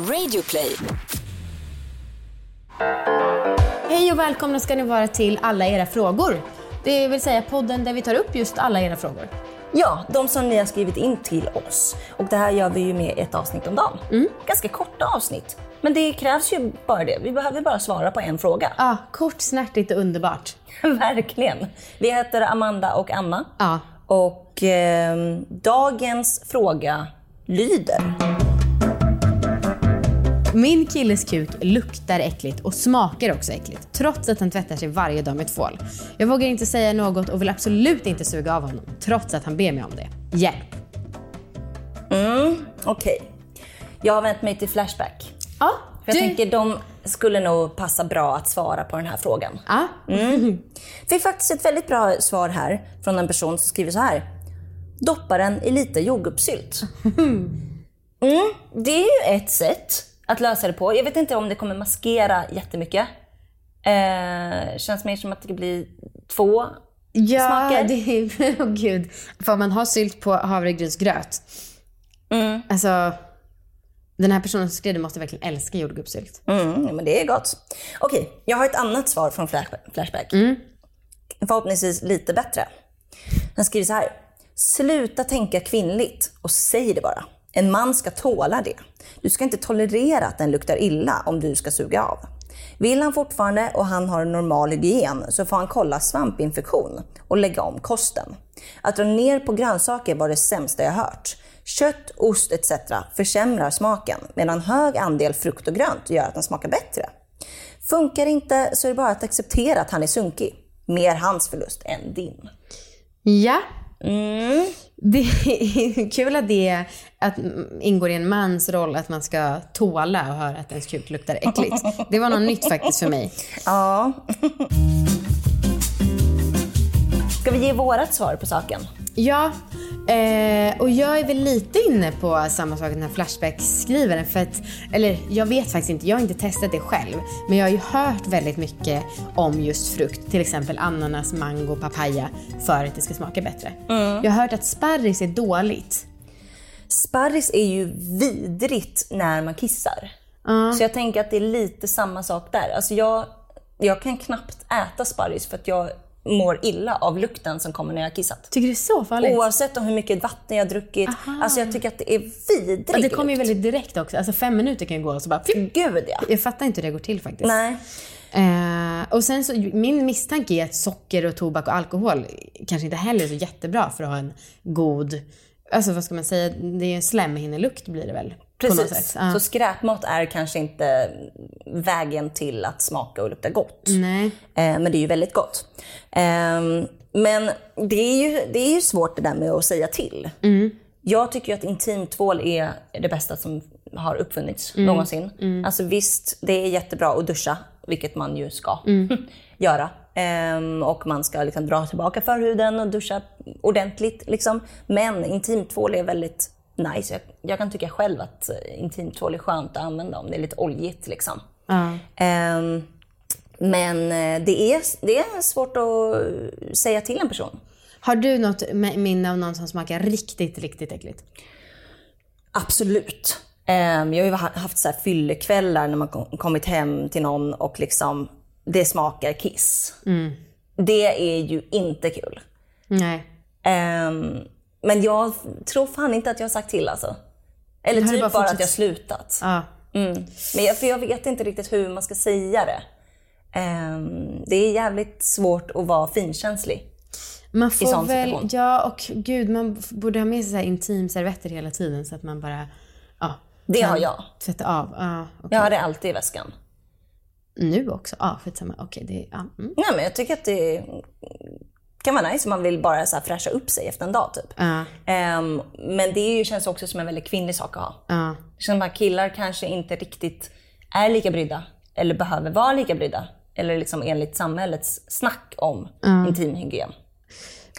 Radioplay. Hej och välkomna ska ni vara till Alla era frågor. Det vill säga podden där vi tar upp just alla era frågor. Ja, de som ni har skrivit in till oss. Och det här gör vi ju med ett avsnitt om dagen. Mm. Ganska korta avsnitt. Men det krävs ju bara det. Vi behöver bara svara på en fråga. Ja, kort, snärtigt och underbart. Verkligen. Vi heter Amanda och Anna. Ja. Och eh, dagens fråga lyder. Min killes kuk luktar äckligt och smakar också äckligt, trots att han tvättar sig varje dag med tvål. Jag vågar inte säga något och vill absolut inte suga av honom, trots att han ber mig om det. Hjälp! Mm, Okej. Jag har vänt mig till Flashback. Ja, För jag tänker de skulle nog passa bra att svara på den här frågan. Ja. Fick faktiskt ett väldigt bra svar här från en person som skriver så här. Doppa den i lite jordgubbssylt. Mm, det är ju ett sätt att lösa det på. Jag vet inte om det kommer maskera jättemycket. Eh, känns mer som att det blir två Ja, smaker. det är... Åh gud. Får man ha sylt på havregrynsgröt? Mm. Alltså, den här personen som skrev det måste verkligen älska jordgubbssylt. Mm, ja, men det är gott. Okej, jag har ett annat svar från Flash- Flashback. Förhoppningsvis lite bättre. Han skriver så här. Sluta tänka kvinnligt och säg det bara. En man ska tåla det. Du ska inte tolerera att den luktar illa om du ska suga av. Vill han fortfarande och han har en normal hygien så får han kolla svampinfektion och lägga om kosten. Att dra ner på grönsaker var det sämsta jag hört. Kött, ost etc. försämrar smaken medan hög andel frukt och grönt gör att den smakar bättre. Funkar inte så är det bara att acceptera att han är sunkig. Mer hans förlust än din. Ja. Det är kul att det att ingår i en mans roll att man ska tåla och höra att ens kuk luktar äckligt. Det var något nytt faktiskt för mig. Ja. Ska vi ge vårat svar på saken? Ja, eh, och jag är väl lite inne på samma sak den här Flashback-skrivaren. För att, eller jag vet faktiskt inte, jag har inte testat det själv. Men jag har ju hört väldigt mycket om just frukt, till exempel ananas, mango, papaya, för att det ska smaka bättre. Jag har hört att sparris är dåligt. Sparris är ju vidrigt när man kissar. Så jag tänker att det är lite samma sak där. Alltså jag, jag kan knappt äta sparris för att jag mår illa av lukten som kommer när jag har kissat. Tycker du det är så farligt? Oavsett om hur mycket vatten jag har druckit. Alltså jag tycker att det är vidrigt. Ja, det kommer ju väldigt direkt också. Alltså fem minuter kan ju gå och så bara... Gud ja. Jag fattar inte hur det går till faktiskt. Nej. Eh, och sen så, min misstanke är att socker och tobak och alkohol kanske inte heller är så jättebra för att ha en god, alltså vad ska man säga, det är en slemhinnelukt blir det väl? Precis. Ja. Så skräpmat är kanske inte vägen till att smaka och lukta gott. Nej. Eh, men det är ju väldigt gott. Ehm, men det är, ju, det är ju svårt det där med att säga till. Jag tycker att intimtvål är det bästa som har uppfunnits någonsin. Alltså visst, det är jättebra att duscha, vilket man ju ska göra. Ehm, och man ska liksom dra tillbaka förhuden och duscha ordentligt. Liksom. Men intimtvål är väldigt nice. Jag, jag kan tycka själv att eh, intimtvål är skönt att använda om det är lite oljigt. Liksom. Ja. Ehm, men eh, det är, det är svårt att säga till en person. Har du något mi- minne av någon som smakar riktigt, riktigt äckligt? Absolut. Ehm, jag har haft så här fyllekvällar när man kom- kommit hem till någon och liksom det smakar kiss. Det är ju inte kul. Nej. Ehm, men jag tror fan inte att jag har sagt till alltså. Eller typ bara bara, att jag har slutat. Ja. Mm. Men jag, för jag vet inte riktigt hur man ska säga det. Ehm, det är jävligt svårt att vara finkänslig. Man får sån väl, situation. ja och gud man borde ha med sig så intimservetter hela tiden så att man bara, ja. Det har jag. Tvätta av. Ja, okej. Jag har det alltid i väskan. Nu också? Ja, skitsamma. Okej, det, ja. Mm. Nej, men jag tycker att det kan vara nice om man vill bara så här fräscha upp sig efter en dag. Typ. Ja. Ehm, men det ju, känns också som en väldigt kvinnlig sak att ha. Det känns som att killar kanske inte riktigt är lika brydda eller behöver vara lika brydda. Eller liksom enligt samhällets snack om intimhygien.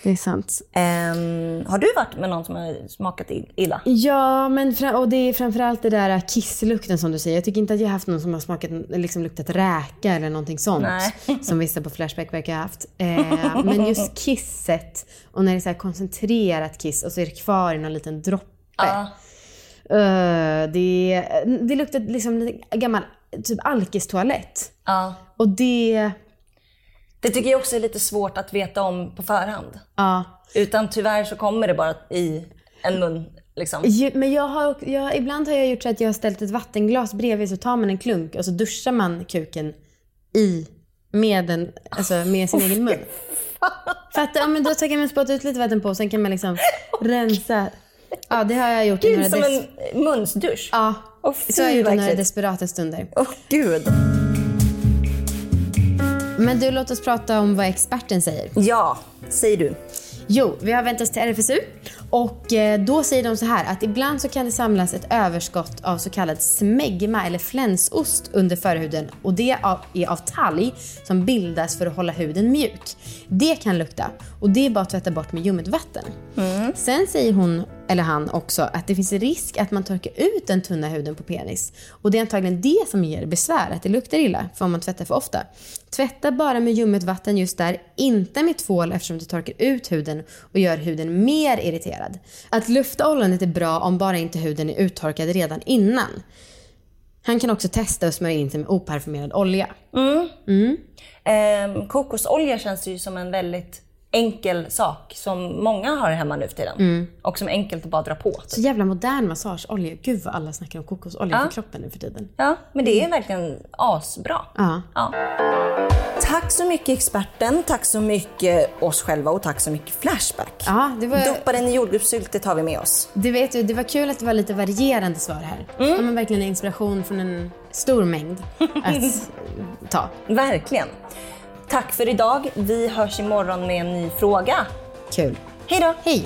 Det är sant. Ehm, har du varit med någon som har smakat illa? Ja, men och det är framförallt det där kisslukten som du säger. Jag tycker inte att jag har haft någon som har smakat, liksom luktat räka eller någonting sånt. Nej. Som vissa på Flashback verkar ha haft. Eh, men just kisset och när det är så koncentrerat kiss och så är det kvar i någon liten droppe. Ja. Uh, det, det luktar liksom gammal typ alkistoalett. Ja. Och det... Det tycker jag också är lite svårt att veta om på förhand. Ja. Utan tyvärr så kommer det bara i en mun. Liksom. Men jag har, jag, ibland har jag gjort så att jag har ställt ett vattenglas bredvid så tar man en klunk och så duschar man kuken i med, en, alltså med sin egen mun. För att ja, men då kan man spotta ut lite vatten på och sen kan man liksom rensa. Ja, det har jag gjort i Gud, några som en munsdusch. Ja, fy, så har jag gjort i några desperata stunder. Åh gud. Men du, låt oss prata om vad experten säger. Ja, säger du. Jo, vi har vänt oss till RFSU och eh, då säger de så här att ibland så kan det samlas ett överskott av så kallad smegma eller flänsost under förhuden och det är av talg som bildas för att hålla huden mjuk. Det kan lukta och det är bara att tvätta bort med ljummet vatten. Sen säger hon eller han också att det finns risk att man torkar ut den tunna huden på penis. Och det är antagligen det som ger besvär, att det luktar illa för om man tvättar för ofta. Tvätta bara med ljummet vatten just där, inte med tvål eftersom det torkar ut huden och gör huden mer irriterad. Att lufta ollonet är bra om bara inte huden är uttorkad redan innan. Han kan också testa att smörja in sig med oparfumerad olja. Ehm, kokosolja känns ju som en väldigt enkel sak som många har hemma nu för tiden. Och som är enkelt att bara dra på. Så jävla modern massageolja. Gud vad alla snackar om kokosolja för kroppen nu för tiden. Ja, men det är verkligen asbra. Ja. Ja. Tack så mycket experten, tack så mycket oss själva och tack så mycket Flashback. Ja, det var... Doppa den i jordgubbssylt, det tar vi med oss. Du vet ju, det var kul att det var lite varierande svar här. Mm. Ja, men verkligen inspiration från en stor mängd att ta. Verkligen. Tack för idag. Vi hörs imorgon med en ny fråga. Kul. Hej då! Hej!